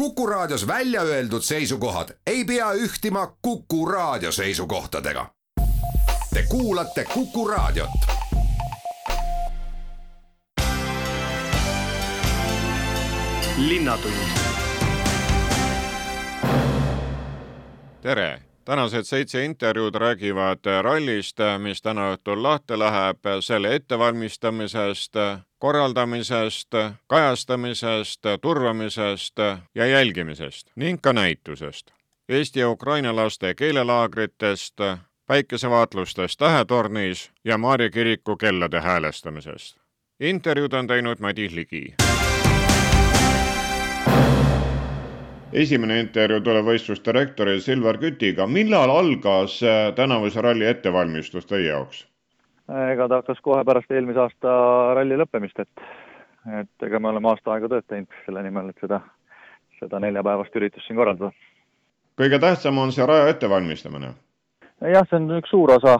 Kuku Raadios välja öeldud seisukohad ei pea ühtima Kuku Raadio seisukohtadega. Te kuulate Kuku Raadiot. tere tänased seitse intervjuud räägivad rallist, mis täna õhtul lahti läheb, selle ettevalmistamisest, korraldamisest, kajastamisest, turvamisest ja jälgimisest ning ka näitusest. Eesti ja Ukraina laste keelelaagritest, päikesevaatlustest Tähetornis ja Maarja kiriku kellade häälestamisest. intervjuud on teinud Madis Ligi esimene intervjuu tuleb võistlusdirektori Silver Kütiga. millal algas äh, tänavuse ralli ettevalmistus teie jaoks? Ega ta hakkas kohe pärast eelmise aasta ralli lõppemist, et, et ega me oleme aasta aega tööd teinud selle nimel, et seda, seda neljapäevast üritust siin korraldada. kõige tähtsam on see raja ettevalmistamine? jah, see on üks suur osa,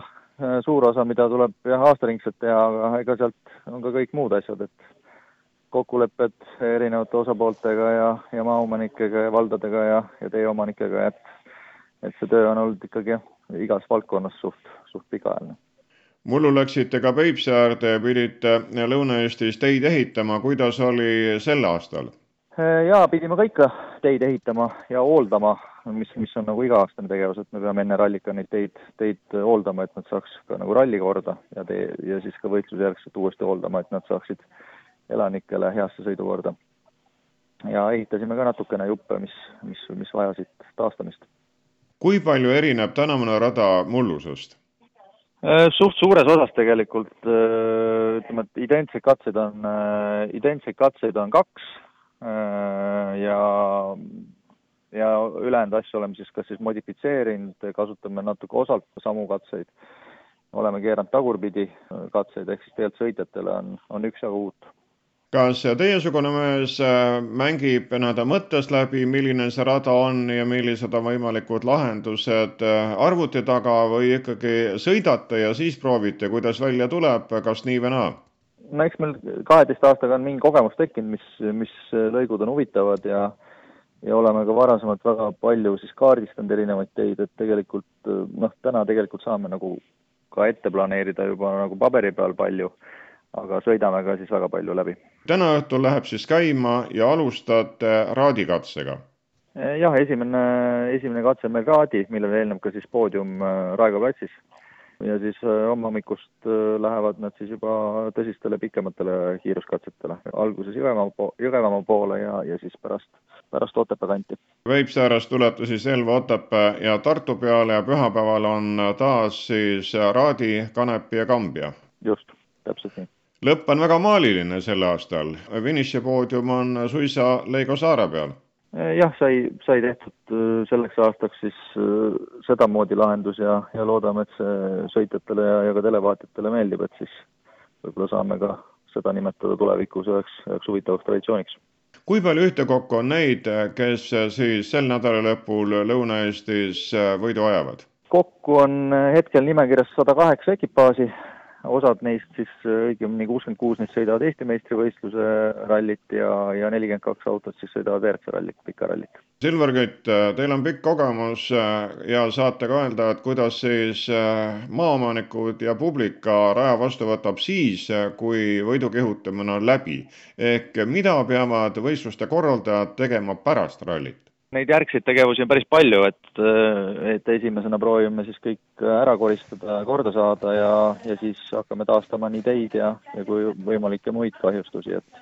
suur osa, mida tuleb jah, aastaringselt teha, aga ega sealt on ka kõik muud asjad, et kokkulepped erinevate osapooltega ja, ja maaomanikega ja valdadega ja, ja teie omanikega, et et see töö on olnud ikkagi jah, igas valdkonnas suht, suht pikaajaline. Mullu läksite ka Peipsi äärde ja pidite Lõuna-Eestis teid ehitama, kuidas oli sel aastal? jaa, pidime ka ikka teid ehitama ja hooldama, mis, mis on nagu iga-aastane tegevus, et me peame enne rallit ka neid teid, teid hooldama, et nad saaks ka nagu ralli korda ja tee, ja siis ka võistlusjärgselt uuesti hooldama, et nad saaksid elanikele heasse sõidukorda. ja ehitasime ka natukene juppe, mis, mis, mis vajasid taastamist. kui palju erineb tänavune rada mullusest? Äh, suht suures osas tegelikult äh, ütleme, et identseid katseid on, äh, identseid katseid on kaks ja, ja ülejäänud asju oleme siis kas siis modifitseerinud, kasutame natuke osalt samu katseid, oleme keeranud tagurpidi katseid, ehk siis tegelikult sõitjatele on, on üksjagu uut kas teiesugune mees äh, mängib nii-öelda mõttes läbi, milline see rada on ja millised on võimalikud lahendused äh, arvuti taga või ikkagi sõidate ja siis proovite, kuidas välja tuleb, kas nii või naa? no eks meil kaheteist aastaga on mingi kogemus tekkinud, mis, mis lõigud on huvitavad ja ja oleme ka varasemalt väga palju siis kaardistanud erinevaid teid, et tegelikult noh, täna tegelikult saame nagu ka ette planeerida juba nagu paberi peal palju aga sõidame ka siis väga palju läbi. täna õhtul läheb siis käima ja alustate raadikatsega? jah, esimene, esimene katse on meil raadi, millele eelneb ka siis poodium äh, Raekoja platsis. ja siis äh, homme hommikust äh, lähevad nad siis juba tõsistele pikematele kiiruskatsetele, alguses Jõgevamaa po-, Jõgevamaa poole ja, ja siis pärast, pärast Otepää kanti. Peipsiääres tulete siis Elva, Otepää ja Tartu peale ja pühapäeval on taas siis Raadi, Kanepi ja Kambja? just, täpselt nii lõpp on väga maaliline sel aastal, finišipoodium on suisa Leigo saare peal. jah, sai, sai tehtud äh, selleks aastaks siis äh, sedamoodi lahendus ja, ja loodame, et see sõitjatele ja, ja ka televaatajatele meeldib, et siis võib-olla saame ka seda nimetada tulevikus üheks, üheks huvitavaks traditsiooniks kui palju ühtekokku on neid, kes siis sel nädalalõpul Lõuna-Eestis võidu ajavad? kokku on hetkel nimekirjas sada kaheksa ekipaaži osad neist siis, õigemini kuuskümmend kuus neist sõidavad Eesti meistrivõistluse rallit ja, ja nelikümmend kaks autot siis sõidavad WRC rallit, pika rallit. Silver Kütt, teil on pikk kogemus äh, ja saate ka öelda, et kuidas siis äh, maaomanikud ja publika raja vastu võtab siis, äh, kui võidu kihutamine on läbi. ehk mida peavad võistluste korraldajad tegema pärast rallit? Neid järgseid tegevusi on päris palju, et, et esimesena proovime siis kõik ära koristada, korda saada ja, ja siis hakkame taastama nii teid ja, ja kui võimalikke muid kahjustusi, et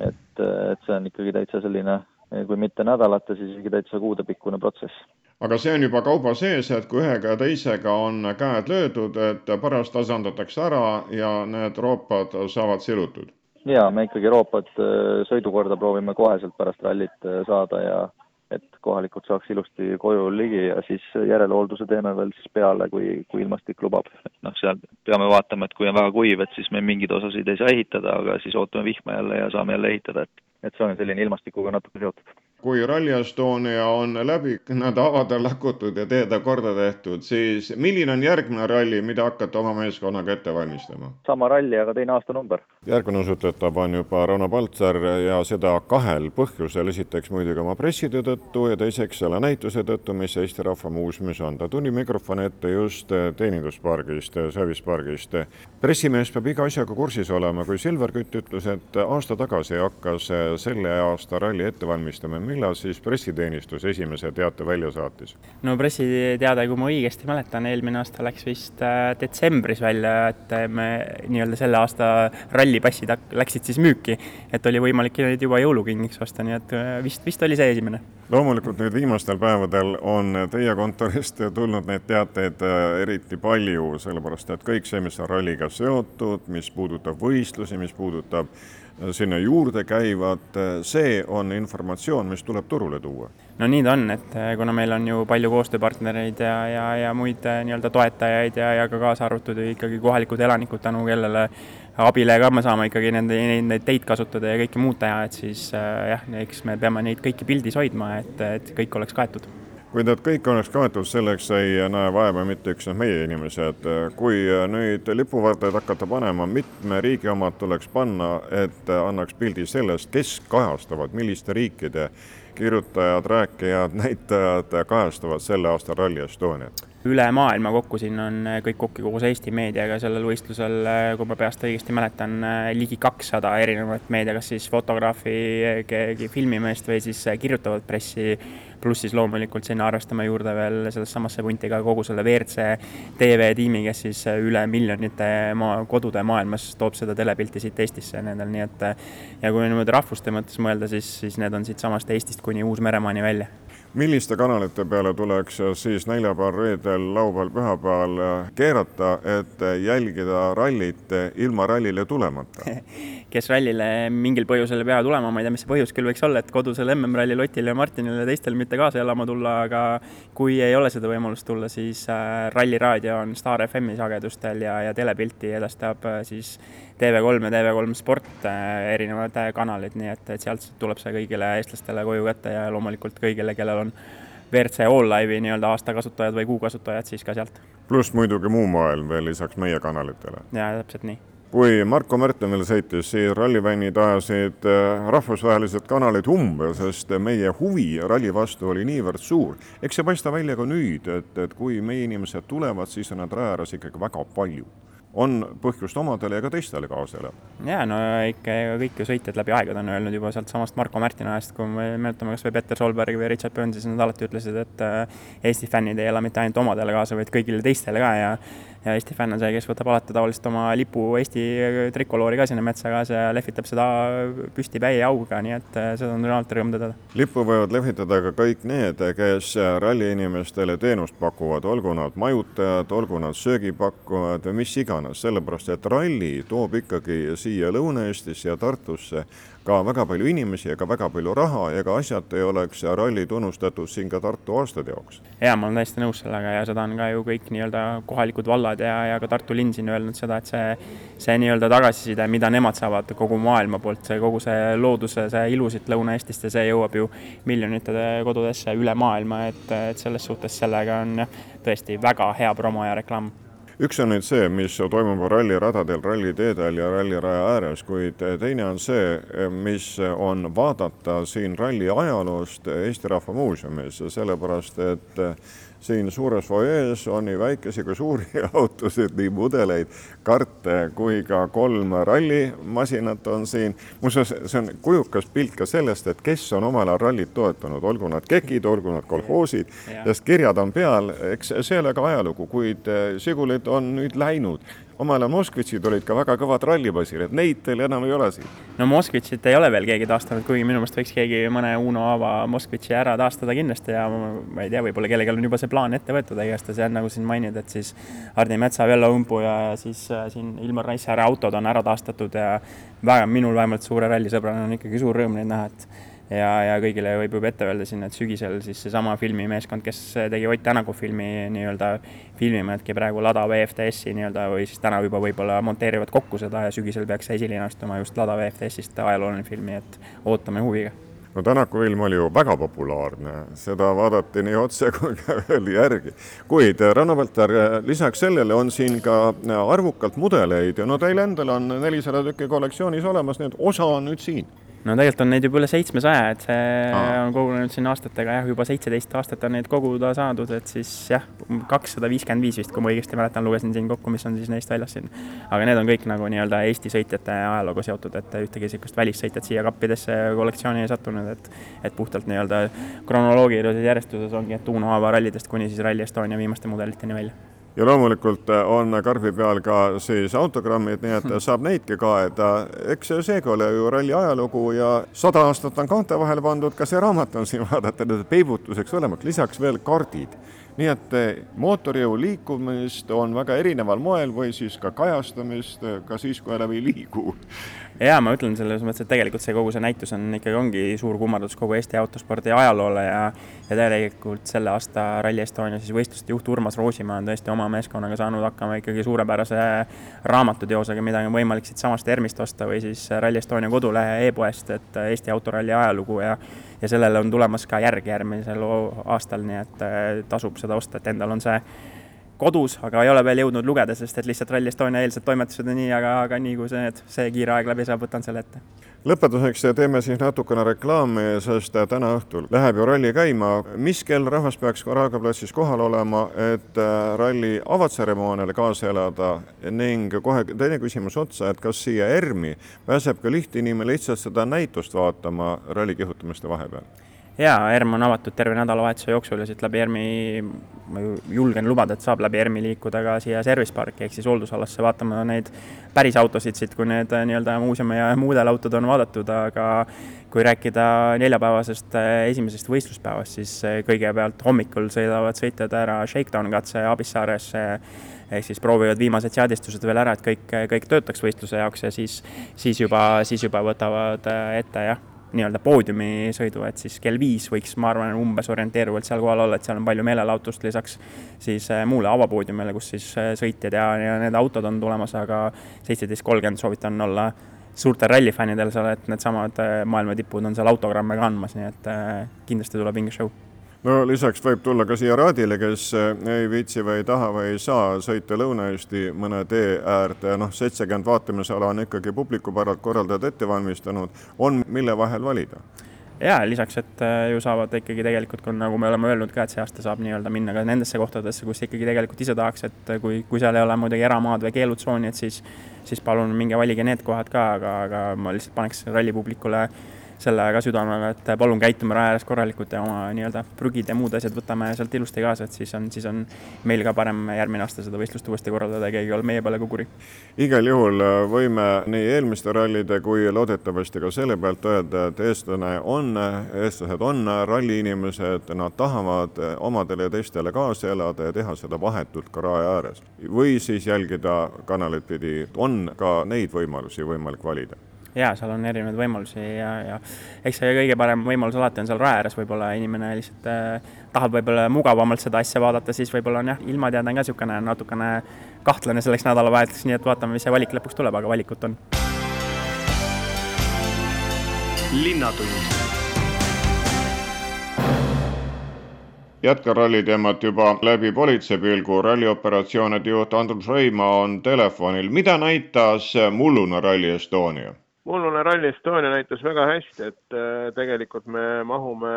et, et see on ikkagi täitsa selline, kui mitte nädalate, siis isegi täitsa kuudepikkune protsess. aga see on juba kauba sees, et kui ühega ja teisega on käed löödud, et pärast tasandatakse ära ja need roopad saavad silutud? jaa, me ikkagi roopad sõidukorda proovime koheselt pärast rallit saada ja et kohalikud saaks ilusti koju ligi ja siis järelhoolduse teeme veel siis peale, kui, kui ilmastik lubab. noh, seal peame vaatama, et kui on väga kuiv, et siis me mingeid osasid ei saa ehitada, aga siis ootame vihma jälle ja saame jälle ehitada, et et see on selline ilmastikuga natuke seotud. Kui Rally Estonia on läbi nii-öelda avada lakutud ja teede korda tehtud, siis milline on järgmine ralli, mida hakkate oma meeskonnaga ette valmistama? sama ralli, aga teine aastanumber. järgmine usutletav on juba Rauno Paltsar ja seda kahel põhjusel, esiteks muidugi oma pressitöö tõttu ja teiseks selle näituse tõttu, mis Eesti Rahva Muuseumis on. ta tuli mikrofoni ette just teeninduspargist, servicepargist. pressimees peab iga asjaga kursis olema, kui Silver Kütt ütles, et aasta tagasi hakkas selle aasta ralli ette valmistama millal siis pressiteenistus esimese teate välja saatis? no pressiteade, kui ma õigesti mäletan, eelmine aasta läks vist äh, detsembris välja, et äh, me nii-öelda selle aasta rallipassid läksid siis müüki. et oli võimalik neid juba jõulukingiks osta, nii et äh, vist, vist oli see esimene. loomulikult nüüd viimastel päevadel on teie kontorist tulnud neid teateid eriti palju, sellepärast et kõik see, mis on ralliga seotud, mis puudutab võistlusi, mis puudutab sinna juurde käivad, see on informatsioon, mis tuleb turule tuua? no nii ta on, et eh, kuna meil on ju palju koostööpartnereid ja, ja, ja muid eh, nii-öelda toetajaid ja, ja ka kaasa arvatud ikkagi kohalikud elanikud, tänu kellele abile ka me saame ikkagi nende, neid teid kasutada ja kõike muud teha, et siis eh, jah, eks me peame neid kõiki pildis hoidma, et, et kõik oleks kaetud kui need kõik oleks kaetud, selleks ei näe vaeva mitte üksnes meie inimesed. kui nüüd lipuvardaid hakata panema, mitme riigi omad tuleks panna, et annaks pildi sellest, kes kajastavad, milliste riikide kirjutajad, rääkijad, näitajad kajastavad selle aasta Rally Estoniat? üle maailma kokku, siin on kõik kokku koos Eesti meediaga sellel võistlusel, kui ma peast õigesti mäletan, ligi kakssada erinevat meedia, kas siis fotograafi, filmimeest või siis kirjutavat pressi pluss siis loomulikult sinna arvestame juurde veel sellesse samasse punti ka kogu selle WRC TV-tiimi, kes siis üle miljonite maa, kodude maailmas toob seda telepilti siit Eestisse nendel, nii et ja kui niimoodi rahvuste mõttes mõelda, siis, siis need on siitsamast Eestist kuni Uus-Meremaani välja milliste kanalite peale tuleks siis neljapäeval, reedel, laupäeval, pühapäeval keerata, et jälgida rallit ilma rallile tulemata? Kes rallile mingil põhjusel ei pea tulema, ma ei tea, mis see põhjus küll võiks olla, et kodusel MM-rallil Otile ja Martinile ja teistel mitte kaasa elama tulla, aga kui ei ole seda võimalust tulla, siis äh, Ralliraadio on Star FM-i sagedustel ja, ja telepilti edastab äh, siis TV3 ja TV3 Sport äh, erinevad kanalid, nii et, et sealt tuleb see kõigile eestlastele koju kätte ja loomulikult kõigile, kellel on WRC All Live'i nii-öelda aastakasutajad või kuukasutajad, siis ka sealt. pluss muidugi muu maailm veel lisaks meie kanalitele. jaa, täpselt nii kui Marko Märten veel sõitis, siis rallifännid ajasid äh, rahvusvahelised kanalid umbe, sest meie huvi ralli vastu oli niivõrd suur. eks see paista välja ka nüüd, et, et kui meie inimesed tulevad, siis on nad raja ääres ikkagi väga palju on põhjust omadele ja ka teistele kaasa elada. jaa, no ikka kõik ju sõitjad läbi aegade on öelnud juba sealtsamast Marko Märtini ajast, kui me mäletame kas või Peter Solberg või Richard Burns, siis nad alati ütlesid, et äh, Eesti fännid ei ela mitte ainult omadele kaasa, vaid kõigile teistele ka ja ja Eesti fänn on see, kes võtab alati tavaliselt oma lipu Eesti trikoloori ka sinna metsa kaasa ja lehvitab seda püsti päie auga, nii et äh, seda on alati rõõm tõdeda. lippu võivad lehvitada ka kõik need, kes ralliinimestele teenust pakuvad, olgu nad majutajad, olgu nad söögipakkujad või mis iganes, sellepärast et ralli toob ikkagi siia Lõuna-Eestisse ja Tartusse ka väga palju inimesi ja ka väga palju raha ja ka asjata ei oleks ralli tunnustatud siin ka Tartu aastateoks. jaa, ma olen täiesti nõus sellega ja seda on ka ju kõik nii-öelda kohalikud vallad ja, ja ka Tartu linn siin öelnud seda, et see, see nii-öelda tagasiside, mida nemad saavad kogu maailma poolt, see kogu see looduse, see ilu siit Lõuna-Eestist ja see jõuab ju miljonite kodudesse üle maailma, et, et selles suhtes sellega on jah, tõesti väga hea promo ja reklaam üks on nüüd see, mis toimub ralliradadel, ralliteedel ja ralliraja ääres, kuid teine on see, mis on vaadata siin ralli ajaloost Eesti Rahva Muuseumis, sellepärast et siin suures fuajees on nii väikesi kui suuri autosid, nii mudeleid, karte kui ka kolm rallimasinat on siin. muuseas, see on kujukas pilt ka sellest, et kes on omal ajal rallit toetanud, olgu nad kekid, olgu nad kolhoosid, sest kirjad on peal, eks see ei ole ka ajalugu, kuid Žigulid on nüüd läinud omal ajal Moskvitšid olid ka väga kõvad rallipoisid, et neid teil enam ei ole siin. no Moskvitšit ei ole veel keegi taastanud, kuigi minu meelest võiks keegi mõne Uno Aava Moskvitši ära taastada kindlasti ja ma ei tea, võib-olla kellelgi on juba see plaan ette võetud, igastahes jah, nagu siin mainid, et siis Hardi Metsa, Vello Õmpu ja siis äh, siin Ilmar Raissaare autod on ära taastatud ja väga, minul vähemalt suure rallisõbrana on ikkagi suur rõõm neid näha, et ja, ja kõigile võib juba ette öelda siin, et sügisel siis seesama filmimeeskond, kes tegi Ott Tänaku filmi nii-öelda, filmime hetke praegu Lada VFTS-i nii-öelda või siis täna juba võib-olla monteerivad kokku seda ja sügisel peaks esile astuma just Lada VFTS-ist ajalooline filmi, et ootame huviga no Tänaku film oli ju väga populaarne, seda vaadati nii otse kui ka öeldi järgi. kuid Ranno Valter, lisaks sellele on siin ka arvukalt mudeleid ja no teil endal on nelisada tükki kollektsioonis olemas, nii et osa on nüüd siin no tegelikult on neid juba üle seitsmesaja, et see Aa. on kogunenud siin aastatega jah, juba seitseteist aastat on neid koguda saadud, et siis jah, kakssada viiskümmend viis vist, kui ma õigesti mäletan, lugesin siin kokku, mis on siis neist väljas siin. aga need on kõik nagu nii-öelda Eesti sõitjate ajalooga seotud, et ühtegi niisugust välissõitjat siia kappidesse kollektsiooni ei sattunud, et et puhtalt nii-öelda kronoloogilises järjestuses ongi, et Uno Aava rallidest kuni siis Rally Estonia viimaste mudeliteni välja ja loomulikult äh, on karbi peal ka siis autogrammid, nii et saab neidki kaeda. eks seegi ole ju ralli ajalugu ja sada aastat on kaante vahele pandud, ka see raamat on siin vaadata peibutuseks olemas, lisaks veel kaardid nii et äh, mootorjõu liikumist on väga erineval moel või siis ka kajastamist äh, ka siis, kui enam ei liigu. Jaa, ma ütlen selles mõttes, et tegelikult see kogu see näitus on ikkagi, ongi suur kummardus kogu Eesti autospordi ajaloole ja ja tegelikult selle aasta Rally Estonia siis võistluste juht Urmas Roosimaa on tõesti oma meeskonnaga saanud hakkama ikkagi suurepärase raamatuteosega, mida on võimalik siitsamast ERMist osta või siis Rally Estonia kodulehe e-poest, et Eesti autoralli ajalugu ja ja sellele on tulemas ka järg järgmisel aastal, nii et tasub seda osta, et endal on see kodus, aga ei ole veel jõudnud lugeda, sest et lihtsalt Rally Estonia eelsed toimetused on nii, aga, aga nii kui see, see kiire aeg läbi saab, võtan selle ette. Lõpetuseks teeme siis natukene reklaami, sest täna õhtul läheb ju ralli käima. mis kell rahvas peaks Raekoja platsis kohal olema, et äh, ralli avatseremooniale kaasa elada ning kohe teine küsimus otsa, et kas siia ERM-i pääseb ka lihtinimene lihtsalt seda näitust vaatama ralli kihutamiste vahepeal? Jaa, ERM on avatud terve nädalavahetuse jooksul ja siit läbi ERM-i, ma julgen lubada, et saab läbi ERM-i liikuda ka siia service parki ehk siis hooldusalasse vaatama neid päris autosid siit, kui need äh, nii-öelda muuseumi ja muudel autod on vaadatud, aga kui rääkida neljapäevasest äh, esimesest võistluspäevast, siis äh, kõigepealt hommikul sõidavad sõitjad ära Shakedown katse Abissaaresse ehk siis proovivad viimased seadistused veel ära, et kõik, kõik töötaks võistluse jaoks ja siis, siis juba, siis juba võtavad ette jah nii-öelda poodiumisõidu, et siis kell viis võiks, ma arvan, umbes orienteeruvalt seal kohal olla, et seal on palju meelelahutust lisaks siis äh, muule avapoodiumile, kus siis äh, sõitjad ja, ja need autod on tulemas, aga seitseteist kolmkümmend soovitan olla suurtel rallifännidel seal, et needsamad äh, maailma tipud on seal autogramme kandmas, nii et kindlasti tuleb vinge show no lisaks võib tulla ka siia Raadile, kes eh, ei viitsi või ei taha või ei saa sõita Lõuna-Eesti mõne tee äärde, noh, seitsekümmend vaatamisala on ikkagi publiku päralt korraldajad ette valmistanud, on mille vahel valida? jaa, lisaks, et eh, ju saavad ikkagi tegelikult, nagu me oleme öelnud ka, et see aasta saab nii-öelda minna ka nendesse kohtadesse, kus ikkagi tegelikult ise tahaks, et kui, kui seal ei ole muidugi eramaad või keelutsooni, et siis, siis palun minge valige need kohad ka, aga, aga ma lihtsalt paneks rallipublikule selle ka südamele, et palun käitume raja ääres korralikult ja oma nii-öelda prügid ja muud asjad võtame sealt ilusti kaasa, et siis on, siis on meil ka parem järgmine aasta seda võistlust uuesti korraldada ja keegi ei ole meie peale kukuri. igal juhul äh, võime nii eelmiste rallide kui loodetavasti ka selle pealt öelda, et eestlane on, eestlased on ralliinimesed, nad tahavad omadele ja teistele kaasa elada ja teha seda vahetult ka raja ääres. või siis jälgida kanalit pidi, on ka neid võimalusi võimalik valida jaa, seal on erinevaid võimalusi ja, ja eks see kõige parem võimalus alati on seal raja ääres, võib-olla inimene lihtsalt äh, tahab võib-olla mugavamalt seda asja vaadata, siis võib-olla on jah, ilmateade on ka niisugune natukene kahtlane selleks nädalavahetuseks, nii et vaatame, mis see valik lõpuks tuleb, aga valikut on. linnatund jätkan ralli teemat juba läbi politseipilgu. rallioperatsioonide juht Andrus Reimaa on telefonil. mida näitas mullune Rally Estonia? Mullune Rally Estonia näitas väga hästi, et äh, tegelikult me mahume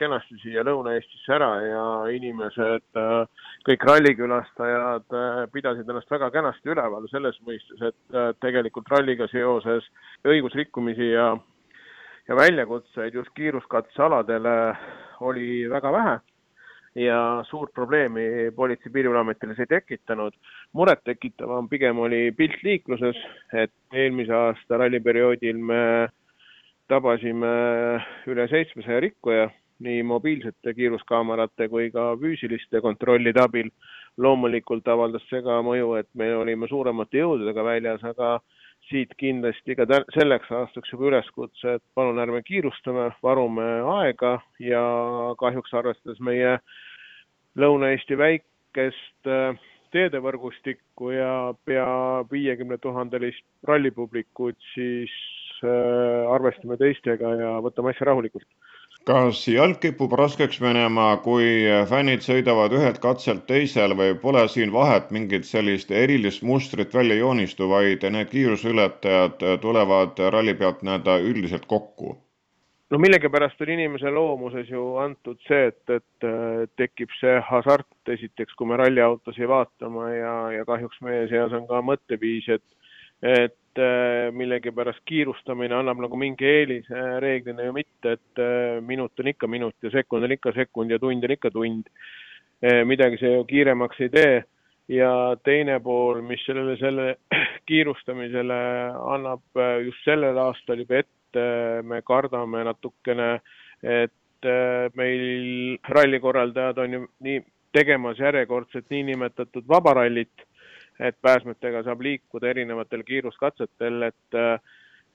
kenasti siia Lõuna-Eestisse ära ja inimesed, äh, kõik rallikülastajad äh, pidasid ennast väga kenasti üleval selles mõistes, et tegelikult ralliga seoses õigusrikkumisi ja ja väljakutseid just kiiruskatsealadele oli väga vähe ja suurt probleemi Politsei- ja Piirivalveametile see ei tekitanud. Murettekitavam pigem oli pilt liikluses, et eelmise aasta ralliperioodil me tabasime üle seitsmesaja rikkuja nii mobiilsete kiiruskaamerate kui ka füüsiliste kontrollide abil. loomulikult avaldas see ka mõju, et me olime suuremate jõududega väljas, aga siit kindlasti ka selleks aastaks juba üleskutse, et palun ärme kiirustame, varume aega ja kahjuks arvestades meie Lõuna-Eesti väikest teedevõrgustikku ja pea viiekümne tuhandelist rallipublikut, siis arvestame teistega ja võtame asja rahulikult kas jalg kipub raskeks minema, kui fännid sõidavad ühelt katselt teisele või pole siin vahet mingit sellist erilist mustrit välja joonistu, vaid need kiiruseületajad tulevad ralli pealt nii-öelda üldiselt kokku? No millegipärast on inimese loomuses ju antud see, et, et tekib see hasart esiteks, kui me ralliautosid vaatame ja, ja kahjuks meie seas on ka mõtteviis, et et äh, millegipärast kiirustamine annab nagu mingi eelise, reeglina ju mitte, et äh, minut on ikka minut ja sekund on ikka sekund ja tund on ikka tund. Äh, midagi see ju kiiremaks ei tee. Ja teine pool, mis sellele, selle kiirustamisele annab just sellel aastal juba ette, me kardame natukene, et meil rallikorraldajad on ju nii tegemas järjekordset niinimetatud vabarallit et pääsmetega saab liikuda erinevatel kiiruskatsetel, et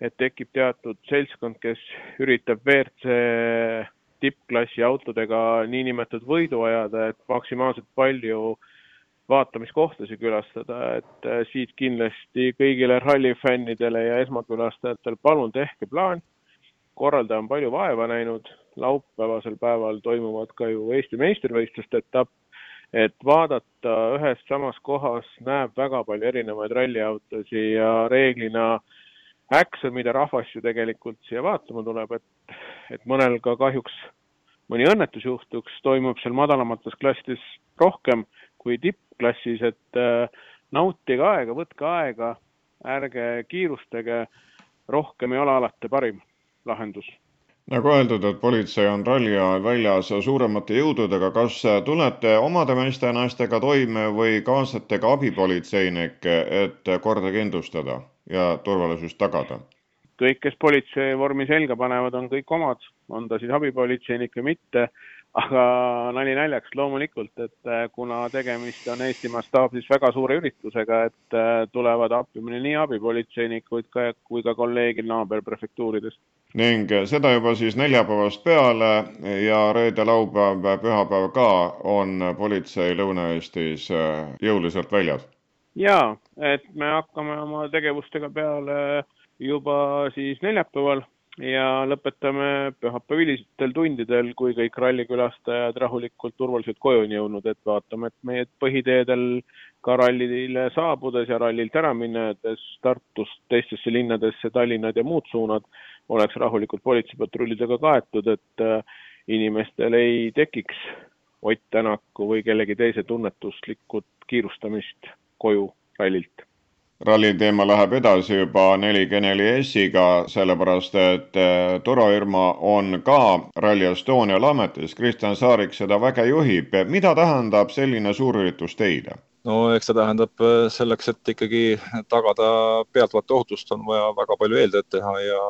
et tekib teatud seltskond, kes üritab WRC tippklassi autodega niinimetatud võidu ajada, et maksimaalselt palju vaatamiskohtasid külastada, et siit kindlasti kõigile rallifännidele ja esmakülastajatele palun tehke plaan. korraldaja on palju vaeva näinud, laupäevasel päeval toimuvad ka ju Eesti meistrivõistluste etapp. Et vaadata ühes samas kohas näeb väga palju erinevaid ralliautosid ja reeglina äks on, mida rahvas ju tegelikult siia vaatama tuleb, et, et mõnel ka kahjuks mõni õnnetus juhtuks, toimub seal madalamates klassides rohkem kui tippklassis, et äh, nautige aega, võtke aega, ärge kiirustage, rohkem ei ole alati parim lahendus. Nagu öeldud, et politsei on ralli ajal väljas suuremate jõududega, kas tulete omade meeste ja naistega toime või kaasate ka abipolitseinikke, et korda kindlustada ja turvalisust tagada? kõik, kes politsei vormi selga panevad, on kõik omad, on ta siis abipolitseinik või mitte aga nali naljaks loomulikult, et äh, kuna tegemist on Eesti mastaabis väga suure üritusega, et äh, tulevad appi nii abipolitseinikud kui ka kolleegid naaberprefektuuridest. ning seda juba siis neljapäevast peale ja reede, laupäev, pühapäev ka on politsei Lõuna-Eestis äh, jõuliselt väljas? jaa, et me hakkame oma tegevustega peale juba siis neljapäeval ja lõpetame pühapäeva hilistel tundidel, kui kõik rallikülastajad rahulikult turvaliselt koju on jõudnud, et vaatame, et meie põhiteedel ka rallile saabudes ja rallilt ära minnes Tartust teistesse linnadesse, Tallinnad ja muud suunad oleks rahulikult politseipatrullidega kaetud, et äh, inimestel ei tekiks Ott Tänaku või kellegi teise tunnetuslikku kiirustamist koju rallilt ralli teema läheb edasi juba 4G4 S-iga, sellepärast et eh, Turo Irma on ka Rally Estonial ametis, Kristjan Saarik seda väge juhib. mida tähendab selline suurüritus teile? no eks see tähendab eh, selleks, et ikkagi tagada pealtvaataja ohutust, on vaja väga palju eeltööd teha ja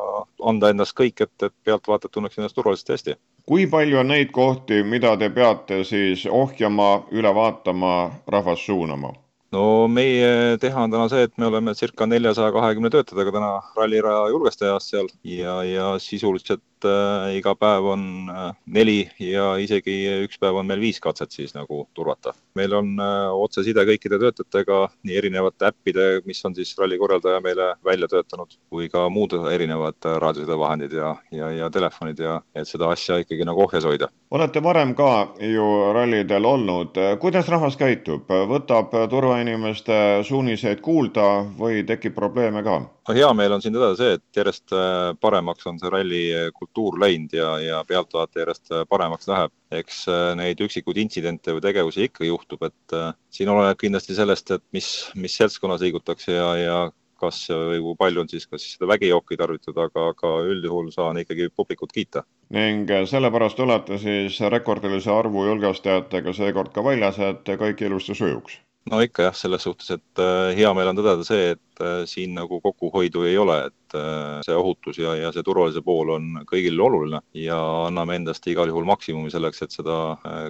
anda endast kõik, et, et pealtvaatajad tunneksid ennast turvaliselt hästi. kui palju on neid kohti, mida te peate siis ohjama, üle vaatama, rahvast suunama? No meie teha on täna see, et me oleme circa neljasaja kahekümne töötajaga täna ralliraja julgestajas seal ja, ja sisuliselt äh, iga päev on äh, neli ja isegi üks päev on meil viis katset siis nagu turvata. meil on äh, otseside kõikide töötajatega nii erinevate äppide, mis on siis ralli korraldaja meile välja töötanud, kui ka muud erinevad äh, raadiosidevahendid ja, ja, ja telefonid ja et seda asja ikkagi nagu ohjes hoida olete varem ka ju rallidel olnud, kuidas rahvas käitub, võtab turvainimeste suuniseid kuulda või tekib probleeme ka? No hea meel on siin tõdeda see, et järjest äh, paremaks on see ralli kultuur läinud ja, ja pealtvaataja järjest äh, paremaks läheb. eks äh, neid üksikuid intsidente või tegevusi ikka juhtub, et siin oleneb kindlasti sellest, et mis, mis seltskonnas liigutakse ja, ja kas või kui palju on siis, kas seda vägijooki tarvitud, aga, aga üldjuhul saan ikkagi publikut kiita. ning sellepärast olete siis rekordilise arvu julgestajatega seekord ka väljas, et kõik ilusti sujuks? No ikka jah, selles suhtes, et äh, hea meel on tõdeda see, et äh, siin nagu kokkuhoidu ei ole, et äh, see ohutus ja, ja see turvalise pool on kõigile oluline ja anname endast igal juhul maksimumi selleks, et seda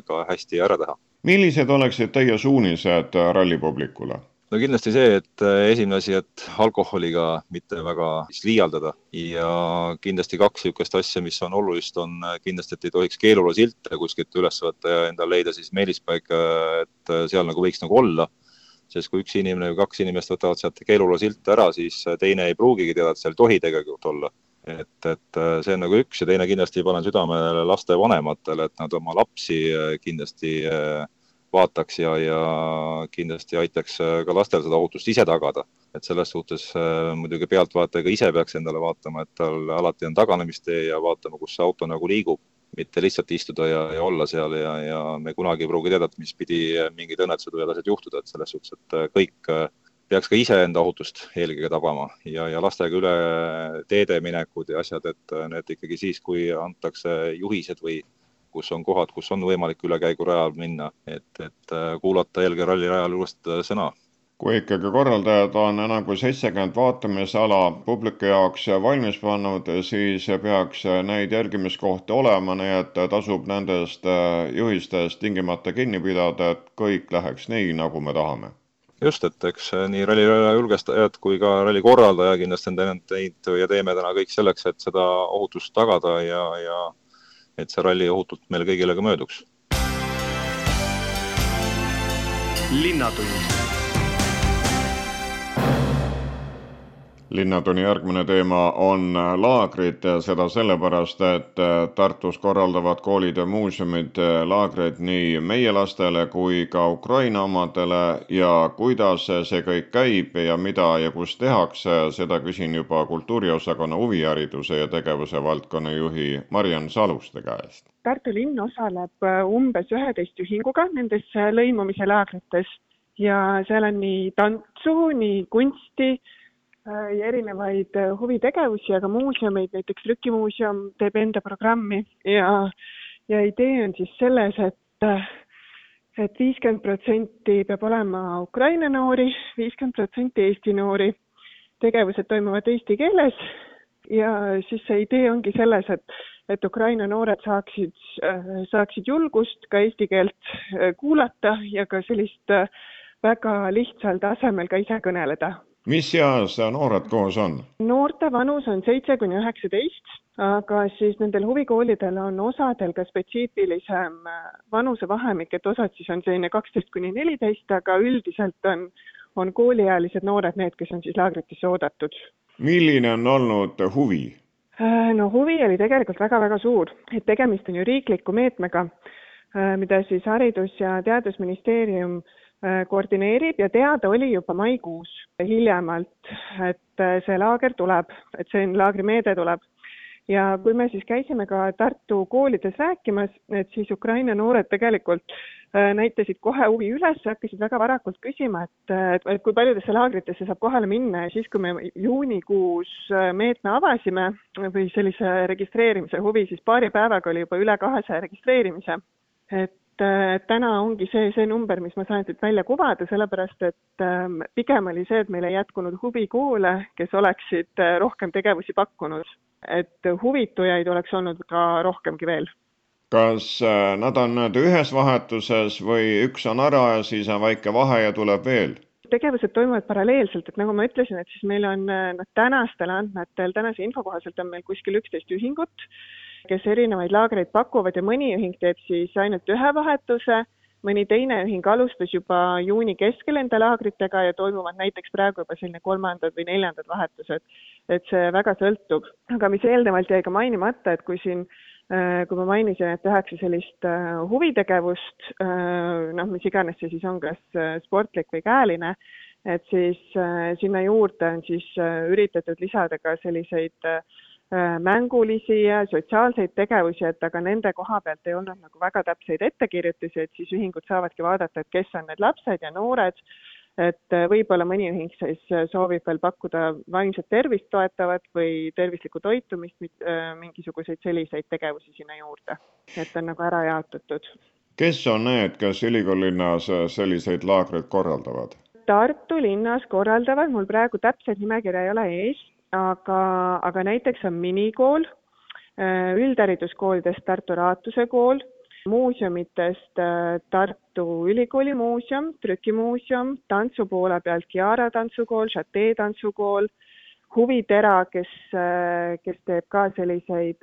ka hästi ära teha. millised oleksid teie suunised rallipublikule? No kindlasti see, et äh, esimene asi, et alkoholiga mitte väga liialdada ja kindlasti kaks niisugust asja, mis on olulist, on äh, kindlasti, et ei tohiks keelula silte kuskilt üles võtta ja endale leida siis meelispaika, et äh, seal nagu võiks nagu olla sest kui üks inimene või kaks inimest võtavad sealt keelula silte ära, siis teine ei pruugigi teada, et seal ei tohi tegelikult olla. et, et see on nagu üks ja teine kindlasti panen südamele lastevanematele, et nad oma lapsi kindlasti vaataks ja, ja kindlasti aitaks ka lastel seda ohutust ise tagada. et selles suhtes muidugi pealtvaataja ka ise peaks endale vaatama, et tal alati on taganemistee ja vaatama, kus see auto nagu liigub mitte lihtsalt istuda ja, ja olla seal ja, ja me kunagi ei pruugi teada, et mis pidi mingid õnnetused võivad asjad juhtuda, et selles suhtes, et äh, kõik äh, peaks ka iseenda ohutust eelkõige tabama ja, ja lastega üle teede minekud ja asjad, et äh, need ikkagi siis, kui antakse juhised või kus on kohad, kus on võimalik ülekäigurajal minna, et, et kuulata eelkõige rallirajal uuesti sõna. Kui ikkagi korraldajad on enam kui seitsekümmend vaatamisala publiku jaoks valmis pannud, siis peaks neid jälgimiskohti olema, nii et tasub nendest juhistest tingimata kinni pidada, et kõik läheks nii, nagu me tahame. Just, et eks nii ralliraja julgestajad kui ka ralli korraldaja kindlasti on teinud neid ja teeme täna kõik selleks, et seda ohutust tagada ja, ja et see ralli ohutult meile kõigile ka mööduks. linnatund linnatunni järgmine teema on laagrid, seda sellepärast, et Tartus korraldavad koolid ja muuseumid laagreid nii meie lastele kui ka Ukraina omadele ja kuidas see kõik käib ja mida ja kus tehakse, seda küsin juba kultuuriosakonna huvihariduse ja tegevuse valdkonna juhi Mariann Saluste käest. Tartu linn osaleb umbes üheteist ühinguga nendes lõimumise laagrites ja seal on nii tantsu, nii kunsti Äh, ja erinevaid äh, huvitegevusi, aga muuseumeid, näiteks Trükimuuseum teeb enda programmi ja, ja idee on siis selles, et äh, et viiskümmend protsenti peab olema Ukraina noori, viiskümmend protsenti Eesti noori. tegevused toimuvad eesti keeles ja siis see idee ongi selles, et, et Ukraina noored saaksid, saaksid julgust ka eesti keelt kuulata ja ka sellist väga lihtsal tasemel ka ise kõneleda mis eas noored koos on? noorte vanus on seitse kuni üheksateist, aga siis nendel huvikoolidel on osadel ka spetsiifilisem äh, vanusevahemik, et osad siis on selline kaksteist kuni neliteist, aga üldiselt on, on kooliealised noored need, kes on siis laagritesse oodatud. milline on olnud huvi? Äh, no huvi oli tegelikult väga-väga suur, et tegemist on ju riikliku meetmega, äh, mida siis Haridus- ja Teadusministeerium Äh, koordineerib ja teada oli juba maikuus hiljemalt, et äh, see laager tuleb, et see laagrimeede tuleb. ja kui me siis käisime ka Tartu koolides rääkimas, et siis Ukraina noored tegelikult äh, näitasid kohe huvi üles, hakkasid väga varakult küsima, et, et, et kui paljudesse laagritesse saab kohale minna ja siis, kui me juunikuus meetme avasime või sellise registreerimise huvi, siis paari päevaga oli juba üle kahesaja registreerimise. et täna ongi see, see number, mis ma saan siit välja kuvada, sellepärast et ähm, pigem oli see, et meil ei jätkunud huvikoole, kes oleksid äh, rohkem tegevusi pakkunud. et huvitujaid oleks olnud ka rohkemgi veel. kas äh, nad on nüüd ühes vahetuses või üks on ära ja siis on väike vahe ja tuleb veel? tegevused toimuvad paralleelselt, et nagu ma ütlesin, et siis meil on äh, tänastel andmetel, tänase info kohaselt on meil kuskil üksteist ühingut kes erinevaid laagreid pakuvad ja mõni ühing teeb siis ainult ühe vahetuse, mõni teine ühing alustas juba juuni keskel enda laagritega ja toimuvad näiteks praegu juba selline kolmandad või neljandad vahetused. et see väga sõltub, aga mis eelnevalt jäi ka mainimata, et kui siin äh, kui ma mainisin, et tehakse sellist äh, huvitegevust, äh, noh, mis iganes see siis on, kas sportlik või käeline, et siis sinna juurde on siis üritatud lisada ka selliseid äh, mängulisi ja sotsiaalseid tegevusi, et aga nende koha pealt ei olnud nagu väga täpseid ettekirjutusi, et siis ühingud saavadki vaadata, et kes on need lapsed ja noored, et äh, võib-olla mõni ühing siis äh, soovib veel pakkuda vaimset tervist toetavat või tervislikku toitumist, mingisuguseid selliseid tegevusi sinna juurde, et on nagu ära jaotatud. kes on need, kes ülikoolilinnas selliseid laagreid korraldavad? Tartu linnas korraldavad, mul praegu täpset nimekirja ei ole ees, aga, aga näiteks on minikool, äh, üldhariduskoolidest Tartu Raatuse kool, muuseumitest äh, Tartu Ülikooli muuseum, trükimuuseum, tantsu poole pealt Chiara tantsukool, Chatee tantsukool, Huvitera, kes, kes teeb ka selliseid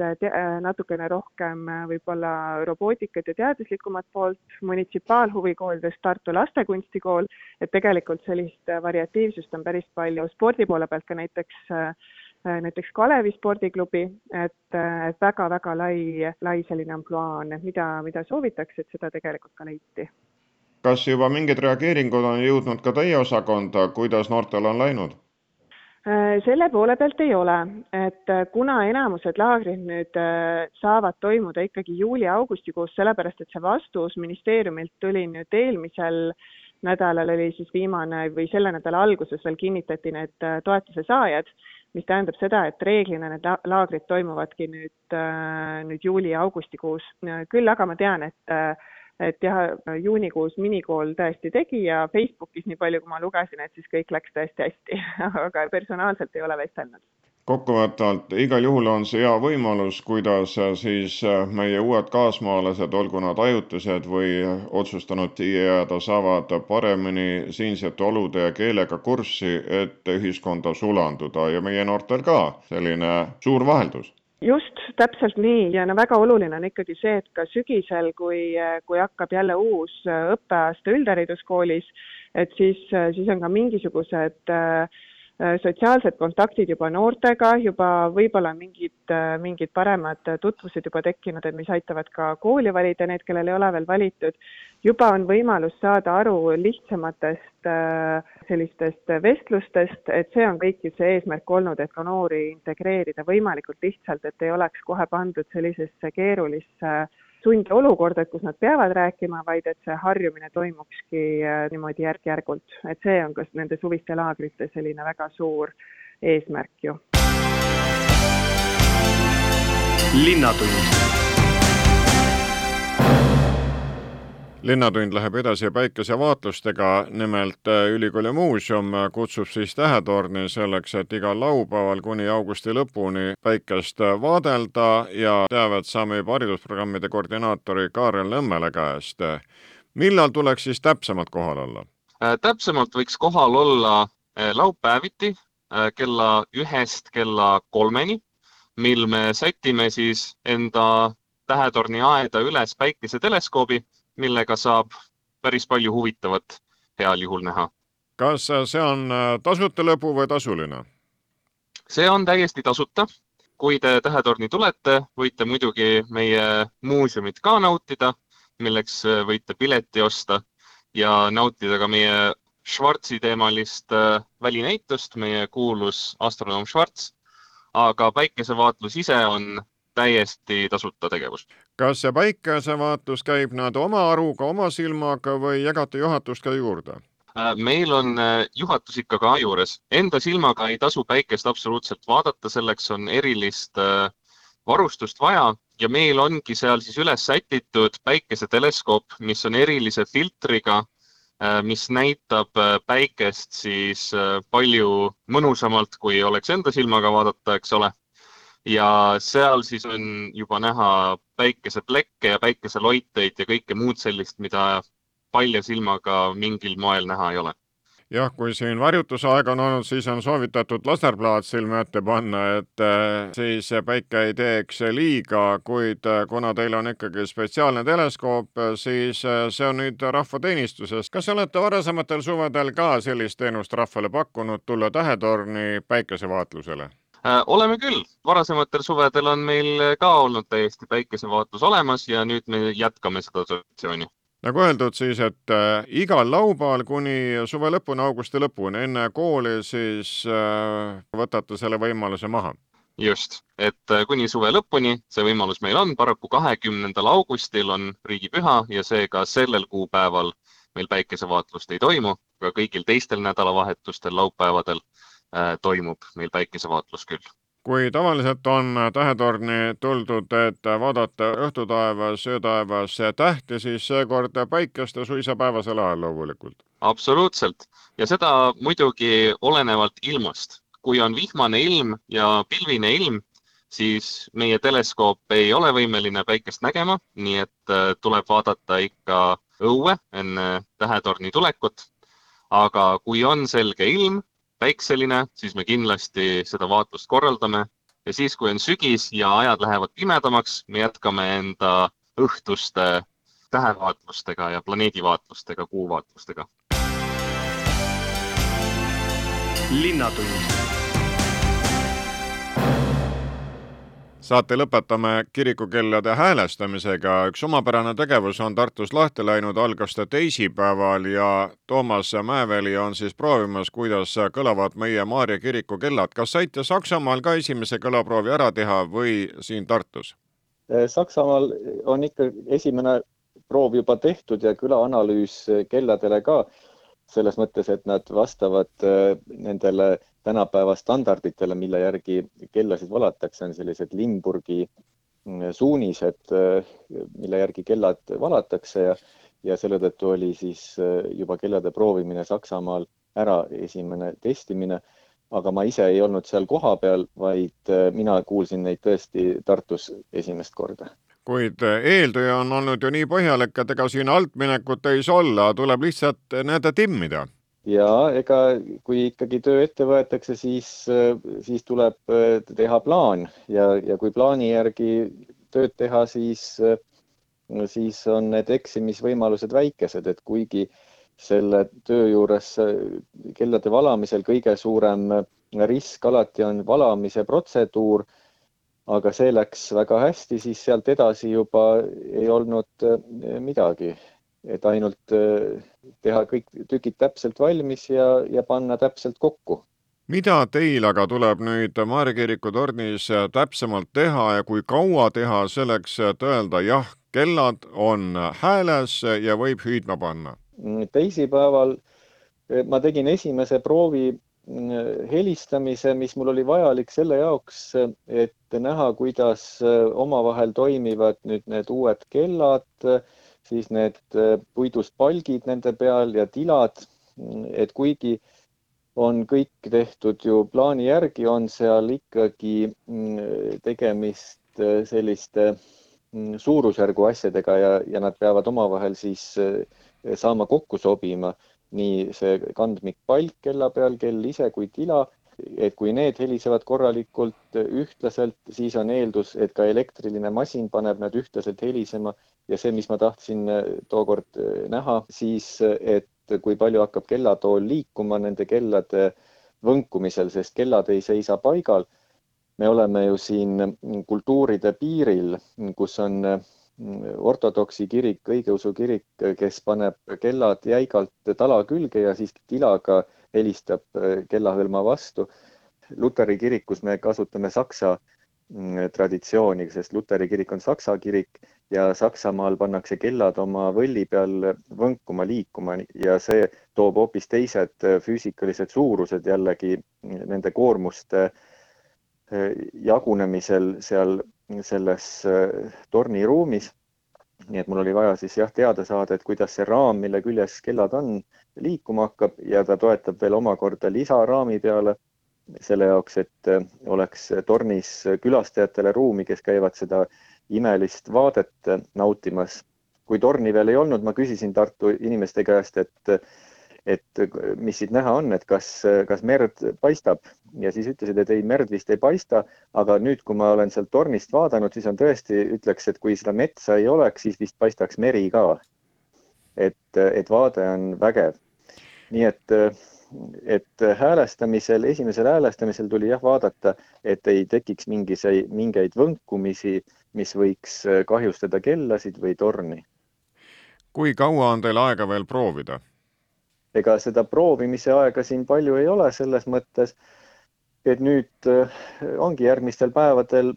natukene rohkem võib-olla robootikat ja teaduslikumat poolt, munitsipaalhuvikoolidest Tartu Lastekunstikool, et tegelikult sellist variatiivsust on päris palju, spordi poole pealt ka näiteks näiteks Kalevi spordiklubi, et, et väga-väga lai, lai selline ampluaa on, et mida, mida soovitakse, et seda tegelikult ka leiti. kas juba mingid reageeringud on jõudnud ka teie osakonda, kuidas noortel on läinud? Äh, selle poole pealt ei ole, et äh, kuna enamused laagrid nüüd äh, saavad toimuda ikkagi juuli-augustikuus, sellepärast et see vastus ministeeriumilt tuli nüüd eelmisel nädalal oli siis viimane või selle nädala alguses veel kinnitati need toetuse saajad, mis tähendab seda, et reeglina need laagrid toimuvadki nüüd, nüüd juuli ja augustikuus. küll aga ma tean, et et jah, juunikuus minikool tõesti tegi ja Facebookis, nii palju kui ma lugesin, et siis kõik läks tõesti hästi aga personaalselt ei ole vestelnud. Kokkuvõtvalt igal juhul on see hea võimalus, kuidas siis meie uued kaasmaalased, olgu nad ajutised või otsustanud jääda, saavad paremini siinsete olude ja keelega kurssi, et ühiskonda sulanduda. Ja meie noortel ka selline suur vaheldus just, täpselt nii. Ja no väga oluline on ikkagi see, et ka sügisel, kui, kui hakkab jälle uus õppeaasta üldhariduskoolis, et siis, siis on ka mingisugused äh, sotsiaalsed kontaktid juba noortega, juba võib-olla mingid, äh, mingid paremad tutvused juba tekkinud, et mis aitavad ka kooli valida, need, kellel ei ole veel valitud. juba on võimalus saada aru lihtsamatest äh, sellistest vestlustest, et see on kõik ju see eesmärk olnud, et ka noori integreerida võimalikult lihtsalt, et ei oleks kohe pandud sellisesse keerulisse sundolukorda, kus nad peavad rääkima, vaid et see harjumine toimukski äh, niimoodi järk-järgult, et see on ka nende suviste laagrite selline väga suur eesmärk ju. linnatund linnatund läheb edasi päikesevaatlustega, nimelt äh, ülikooli muuseum kutsub siis Tähetorni selleks, et igal laupäeval kuni augusti lõpuni päikest vaadelda ja teavet saame juba haridusprogrammide koordinaatori Kaarel Nõmmele käest. millal tuleks siis täpsemalt kohal olla? Äh, täpsemalt võiks kohal olla äh, laupäeviti kella ühest kella kolmeni, mil me sätime siis enda Tähetorni aeda üles päikeseteleskoobi millega saab päris palju huvitavat heal juhul näha. kas see on äh, tasuta lõbu või tasuline? see on täiesti tasuta. kui te Tähetorni tulete, võite muidugi meie muuseumit ka nautida, milleks äh, võite pileti osta ja nautida ka meie Schwarzi teemalist äh, välinäitust, meie kuulus astronoom Schwarz. aga päikesevaatlus ise on täiesti tasuta tegevus. Kas see päikesevaatlus käib nad oma aruga, oma silmaga või jagate juhatust ka juurde? Äh, meil on äh, juhatus ikka ka juures. Enda silmaga ei tasu päikest absoluutselt vaadata, selleks on erilist äh, varustust vaja ja meil ongi seal siis üles sätitud päikeseteleskoop, mis on erilise filtriga, mis näitab päikest siis palju mõnusamalt, kui oleks enda silmaga vaadata, eks ole ja seal siis on juba näha päikeseplekke ja päikeseloiteid ja kõike muud sellist, mida palja silmaga mingil moel näha ei ole jah, kui siin varjutusaeg on olnud, siis on soovitatud laserplaat silme ette panna, et äh, siis päike ei teeks liiga, kuid äh, kuna teil on ikkagi spetsiaalne teleskoop, siis äh, see on nüüd rahvateenistuses. kas olete varasematel suvedel ka sellist teenust rahvale pakkunud, tulla Tähetorni päikesevaatlusele? Äh, oleme küll, varasematel suvedel on meil ka olnud täiesti päikesevaatlus olemas ja nüüd me jätkame seda traditsiooni. Nagu öeldud siis, et äh, igal laupäeval kuni suve lõpuni, augusti lõpuni, enne kooli siis äh, võtate selle võimaluse maha? just, et äh, kuni suve lõpuni see võimalus meil on, paraku kahekümnendal augustil on riigipüha ja seega sellel kuupäeval meil päikesevaatlust ei toimu, aga kõigil teistel nädalavahetustel, laupäevadel Äh, toimub meil päikesevaatlus küll. kui tavaliselt on tähetorni tuldud, et vaadata õhtutaevas, öötaevas tähti, siis seekord päikest suisa päevasel ajal loomulikult. absoluutselt ja seda muidugi olenevalt ilmast. kui on vihmane ilm ja pilvine ilm, siis meie teleskoop ei ole võimeline päikest nägema, nii et äh, tuleb vaadata ikka õue enne tähetorni tulekut. aga kui on selge ilm päikseline, siis me kindlasti seda vaatlust korraldame ja siis, kui on sügis ja ajad lähevad pimedamaks, me jätkame enda õhtuste tähevaatlustega ja planeedivaatlustega, kuuvaatlustega. linnatund saate lõpetame kirikukellade häälestamisega. üks omapärane tegevus on Tartus lahti läinud, algas ta teisipäeval ja Toomas Mäeväli on siis proovimas, kuidas kõlavad meie Maarja kiriku kellad. kas saite Saksamaal ka esimese kõlaproovi ära teha või siin Tartus? Saksamaal on ikka esimene proov juba tehtud ja külaanalüüs kelladele ka selles mõttes, et nad vastavad äh, nendele tänapäeva standarditele, mille järgi kellasid valatakse, on sellised Limburgi mm, suunised, äh, mille järgi kellad valatakse ja, ja selle tõttu oli siis äh, juba kellade proovimine Saksamaal ära, esimene testimine. aga ma ise ei olnud seal kohapeal, vaid mina kuulsin neid tõesti Tartus esimest korda kuid eeltöö on olnud ju nii põhjalik, et ega siin altminekut ei saa olla, tuleb lihtsalt nii-öelda timmida. Ja ega kui ikkagi töö ette võetakse, siis, siis tuleb teha plaan. Ja, ja kui plaani järgi tööd teha, siis, siis on need eksimisvõimalused väikesed, et kuigi selle töö juures kellade valamisel kõige suurem risk alati on valamise protseduur aga see läks väga hästi, siis sealt edasi juba ei olnud midagi, et ainult eh, teha kõik tükid täpselt valmis ja, ja panna täpselt kokku mida teil aga tuleb nüüd Maarja kiriku tornis täpsemalt teha ja kui kaua teha selleks, et öelda jah, kellad on hääles ja võib hüüdma panna? teisipäeval eh, ma tegin esimese proovi helistamise, mis mul oli vajalik selle jaoks, et näha, kuidas omavahel toimivad nüüd need uued kellad, siis need puidust palgid nende peal ja tilad. et kuigi on kõik tehtud ju plaani järgi, on seal ikkagi tegemist selliste suurusjärgu asjadega ja, ja nad peavad omavahel siis saama kokku sobima nii see kandmikpalk kella peal, kell ise kui tila, et kui need helisevad korralikult ühtlaselt, siis on eeldus, et ka elektriline masin paneb nad ühtlaselt helisema ja see, mis ma tahtsin tookord näha, siis et kui palju hakkab kellatool liikuma nende kellade võnkumisel, sest kellad ei seisa paigal. me oleme ju siin kultuuride piiril, kus on ortodoksi kirik, õigeusu kirik, kes paneb kellad jäigalt tala külge ja siis tilaga helistab äh, kellahõlma vastu. luteri kirikus me kasutame saksa mm, traditsiooni, sest luteri kirik on saksa kirik ja Saksamaal pannakse kellad oma võlli peal võnkuma, liikuma ja see toob hoopis teised äh, füüsikalised suurused jällegi nende koormuste äh, jagunemisel seal selles torniruumis. nii et mul oli vaja siis jah teada saada, et kuidas see raam, mille küljes kellad on, liikuma hakkab ja ta toetab veel omakorda lisaraami peale selle jaoks, et äh, oleks tornis külastajatele ruumi, kes käivad seda imelist vaadet äh, nautimas. kui torni veel ei olnud, ma küsisin Tartu inimeste käest, et et mis siit näha on, et kas, kas merd paistab ja siis ütlesid, et ei, merd vist ei paista, aga nüüd, kui ma olen sealt tornist vaadanud, siis on tõesti, ütleks, et kui seda metsa ei oleks, siis vist paistaks meri ka. Et, et vaade on vägev. nii et, et häälestamisel, esimesel häälestamisel tuli jah vaadata, et ei tekiks mingise, mingeid võnkumisi, mis võiks kahjustada kellasid või torni. kui kaua on teil aega veel proovida? ega seda proovimise aega siin palju ei ole selles mõttes, et nüüd äh, ongi järgmistel päevadel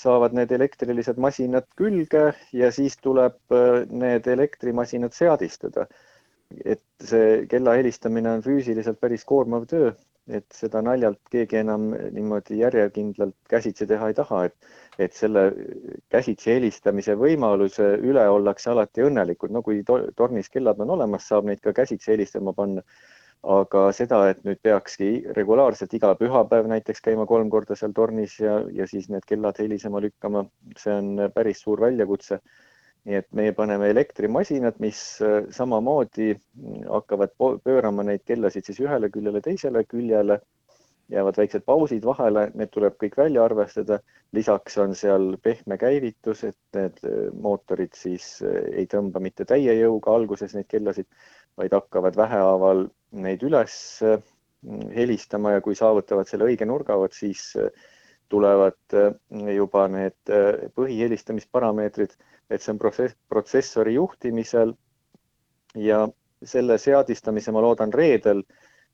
saavad need elektrilised masinad külge ja siis tuleb äh, need elektrimasinad seadistada. et see kella helistamine on füüsiliselt päris koormav töö et seda naljalt keegi enam niimoodi järjekindlalt käsitsi teha ei taha, et, et selle käsitsi helistamise võimaluse üle ollakse alati õnnelikud, no kui to tornis kellad on olemas, saab neid ka käsitsi helistama panna. Aga seda, et nüüd peakski regulaarselt iga pühapäev näiteks käima kolm korda seal tornis ja, ja siis need kellad helisema lükkama, see on päris suur väljakutse. Nii et meie paneme elektrimasinad, mis samamoodi hakkavad pöörama neid kellasid siis ühele küljele, teisele küljele. Jäävad väiksed pausid vahele, need tuleb kõik välja arvestada. lisaks on seal pehme käivitus, et need äh, mootorid siis äh, ei tõmba mitte täie jõuga alguses neid kellasid, vaid hakkavad vähehaaval neid üles äh, helistama ja kui saavutavad selle õige nurga, vot siis tulevad juba need põhihelistamisparameetrid, et see on protsess, protsessori juhtimisel. Ja selle seadistamise ma loodan reedel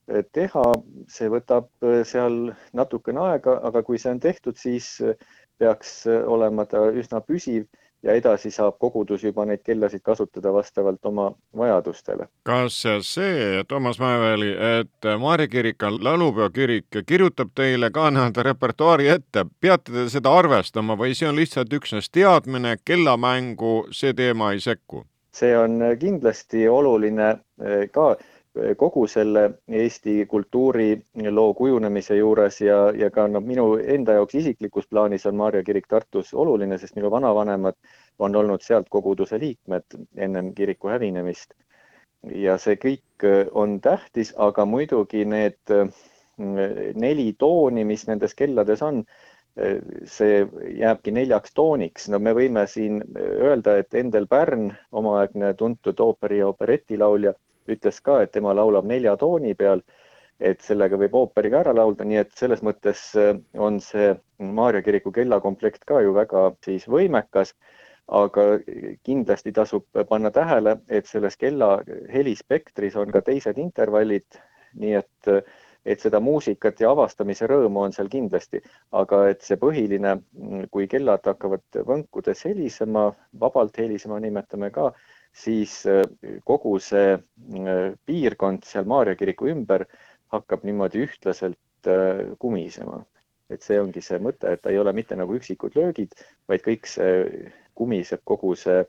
teha, see võtab äh, seal natukene aega, aga kui see on tehtud, siis äh, peaks äh, olema ta üsna püsiv ja edasi saab kogudus juba neid kellasid kasutada vastavalt oma vajadustele. kas see, Toomas Mäeväli, et Maarja kirik on laulupeokirik, kirjutab teile ka nii-öelda repertuaari ette, peate te seda arvestama või see on lihtsalt üksnes teadmine, kellamängu see teema ei sekku? see on kindlasti oluline ka kogu selle Eesti kultuuriloo kujunemise juures ja, ja ka noh, minu enda jaoks isiklikus plaanis on Maarja kirik Tartus oluline, sest minu vanavanemad on olnud sealt koguduse liikmed ennem kiriku hävinemist. ja see kõik on tähtis, aga muidugi need mm, neli tooni, mis nendes kellades on, see jääbki neljaks tooniks. no me võime siin öelda, et Endel Pärn, omaaegne tuntud ooperi ja operetilaulja ütles ka, et tema laulab nelja tooni peal, et sellega võib ooperi ka ära laulda, nii et selles mõttes äh, on see Maarja kiriku kellakomplekt ka ju väga siis võimekas, aga kindlasti tasub panna tähele, et selles kella helispektris on ka teised intervallid, nii et et seda muusikat ja avastamise rõõmu on seal kindlasti, aga et see põhiline, kui kellad hakkavad võnkudes helisema, vabalt helisema nimetame ka, siis äh, kogu see äh, piirkond seal Maarja kiriku ümber hakkab niimoodi ühtlaselt äh, kumisema. et see ongi see mõte, et ta ei ole mitte nagu üksikud löögid, vaid kõik see kumiseb kogu see,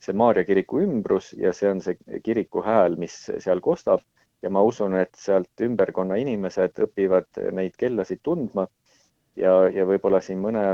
see Maarja kiriku ümbrus ja see on see kiriku hääl, mis seal kostab ja ma usun, et sealt ümberkonna inimesed õpivad neid kellasid tundma ja, ja võib-olla siin mõne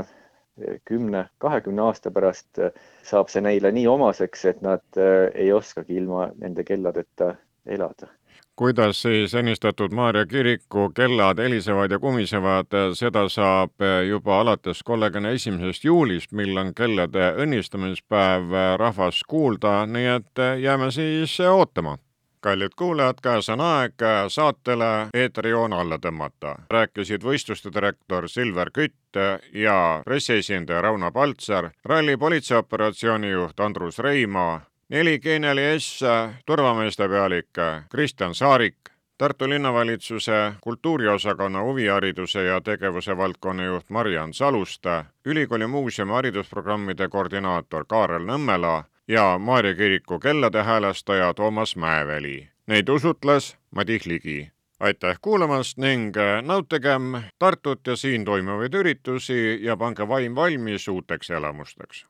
kümne, kahekümne aasta pärast äh, saab see neile nii omaseks, et nad äh, ei oskagi ilma nende kelladeta elada. kuidas siis ennistatud Maarja kiriku kellad helisevad ja kumisevad, seda saab juba alates kolmekümne esimesest juulist, mil on kellade õnnistamispäev rahvas kuulda, nii et jääme siis ootama kallid kuulajad, käes on aeg saatele eetrijoon alla tõmmata. rääkisid võistluste direktor Silver Kütt ja pressiesindaja Rauno Paltsar, ralli politseioperatsiooni juht Andrus Reimaa, 4G4S turvameeste pealik Kristjan Saarik, Tartu linnavalitsuse kultuuriosakonna huvihariduse ja tegevuse valdkonna juht Mariann Saluste, ülikooli muuseumi haridusprogrammide koordinaator Kaarel Nõmmela ja Maarja kiriku kellade häälestaja Toomas Mäeväli. Neid usutles Madis Ligi. aitäh kuulamast ning äh, nautigem Tartut ja siin toimuvaid üritusi ja pange vaim valmis uuteks elamusteks.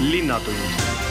linnatund